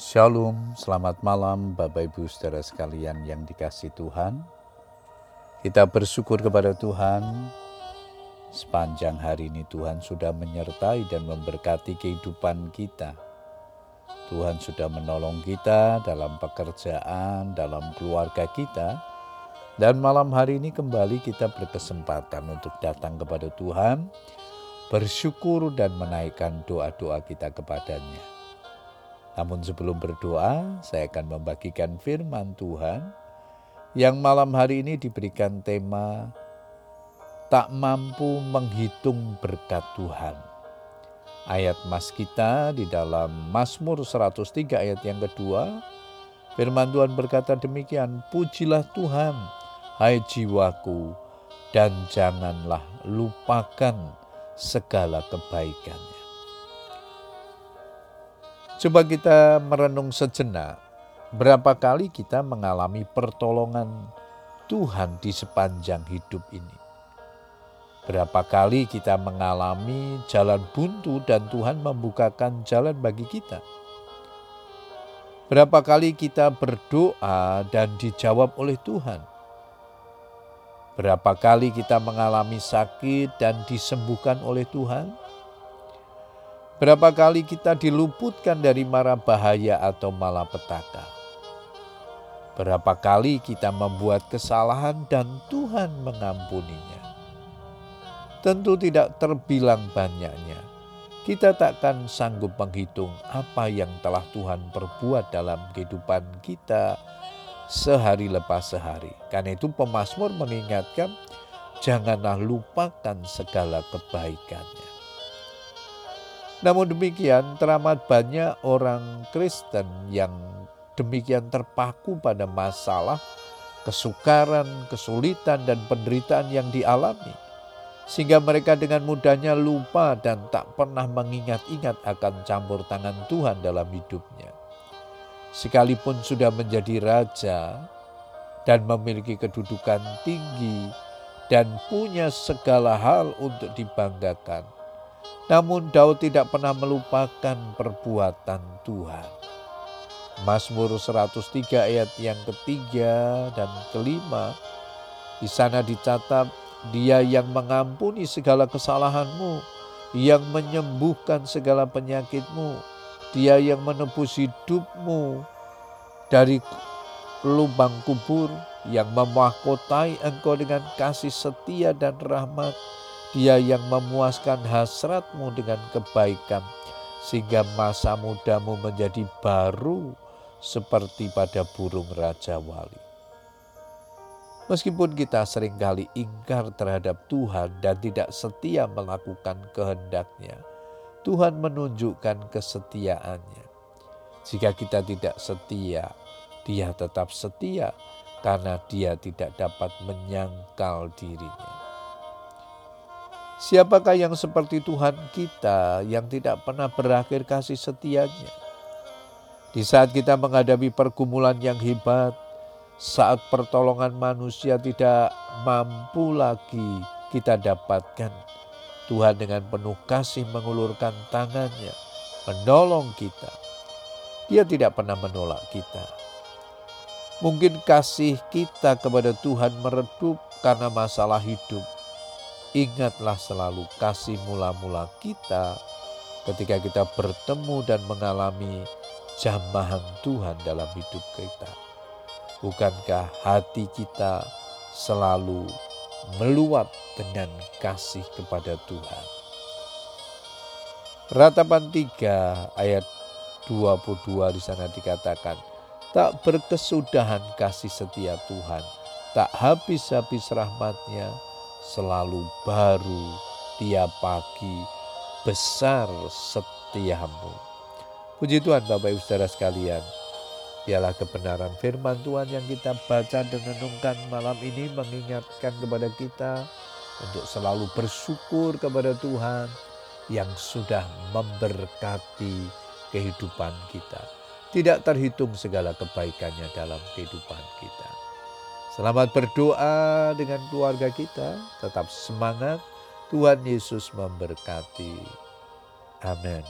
Shalom, selamat malam Bapak Ibu saudara sekalian yang dikasih Tuhan. Kita bersyukur kepada Tuhan sepanjang hari ini Tuhan sudah menyertai dan memberkati kehidupan kita. Tuhan sudah menolong kita dalam pekerjaan, dalam keluarga kita. Dan malam hari ini kembali kita berkesempatan untuk datang kepada Tuhan, bersyukur dan menaikkan doa-doa kita kepadanya. Namun sebelum berdoa, saya akan membagikan firman Tuhan yang malam hari ini diberikan tema tak mampu menghitung berkat Tuhan. Ayat mas kita di dalam Mazmur 103 ayat yang kedua, firman Tuhan berkata demikian, Pujilah Tuhan, hai jiwaku, dan janganlah lupakan segala kebaikannya. Coba kita merenung sejenak, berapa kali kita mengalami pertolongan Tuhan di sepanjang hidup ini. Berapa kali kita mengalami jalan buntu dan Tuhan membukakan jalan bagi kita. Berapa kali kita berdoa dan dijawab oleh Tuhan. Berapa kali kita mengalami sakit dan disembuhkan oleh Tuhan Berapa kali kita diluputkan dari mara bahaya atau malapetaka? Berapa kali kita membuat kesalahan dan Tuhan mengampuninya? Tentu tidak terbilang banyaknya. Kita takkan sanggup menghitung apa yang telah Tuhan perbuat dalam kehidupan kita sehari lepas sehari. Karena itu pemazmur mengingatkan, janganlah lupakan segala kebaikannya. Namun demikian, teramat banyak orang Kristen yang demikian terpaku pada masalah, kesukaran, kesulitan, dan penderitaan yang dialami, sehingga mereka dengan mudahnya lupa dan tak pernah mengingat-ingat akan campur tangan Tuhan dalam hidupnya. Sekalipun sudah menjadi raja dan memiliki kedudukan tinggi dan punya segala hal untuk dibanggakan namun Daud tidak pernah melupakan perbuatan Tuhan. Mazmur 103 ayat yang ketiga dan kelima, di sana dicatat, dia yang mengampuni segala kesalahanmu, yang menyembuhkan segala penyakitmu, dia yang menebus hidupmu dari lubang kubur, yang memahkotai engkau dengan kasih setia dan rahmat, dia yang memuaskan hasratmu dengan kebaikan, sehingga masa mudamu menjadi baru seperti pada burung Raja Wali. Meskipun kita sering kali ingkar terhadap Tuhan dan tidak setia melakukan kehendaknya, Tuhan menunjukkan kesetiaannya. Jika kita tidak setia, dia tetap setia karena dia tidak dapat menyangkal dirinya. Siapakah yang seperti Tuhan kita yang tidak pernah berakhir kasih setianya? Di saat kita menghadapi pergumulan yang hebat, saat pertolongan manusia tidak mampu lagi kita dapatkan, Tuhan dengan penuh kasih mengulurkan tangannya, menolong kita. Dia tidak pernah menolak kita. Mungkin kasih kita kepada Tuhan meredup karena masalah hidup Ingatlah selalu kasih mula-mula kita ketika kita bertemu dan mengalami jamahan Tuhan dalam hidup kita. Bukankah hati kita selalu meluap dengan kasih kepada Tuhan? Ratapan 3 ayat 22 di sana dikatakan, tak berkesudahan kasih setia Tuhan, tak habis-habis rahmatnya, selalu baru tiap pagi, besar setiamu. Puji Tuhan Bapak Ibu Saudara sekalian, biarlah kebenaran firman Tuhan yang kita baca dan renungkan malam ini mengingatkan kepada kita untuk selalu bersyukur kepada Tuhan yang sudah memberkati kehidupan kita. Tidak terhitung segala kebaikannya dalam kehidupan kita. Selamat berdoa dengan keluarga kita. Tetap semangat. Tuhan Yesus memberkati. Amin.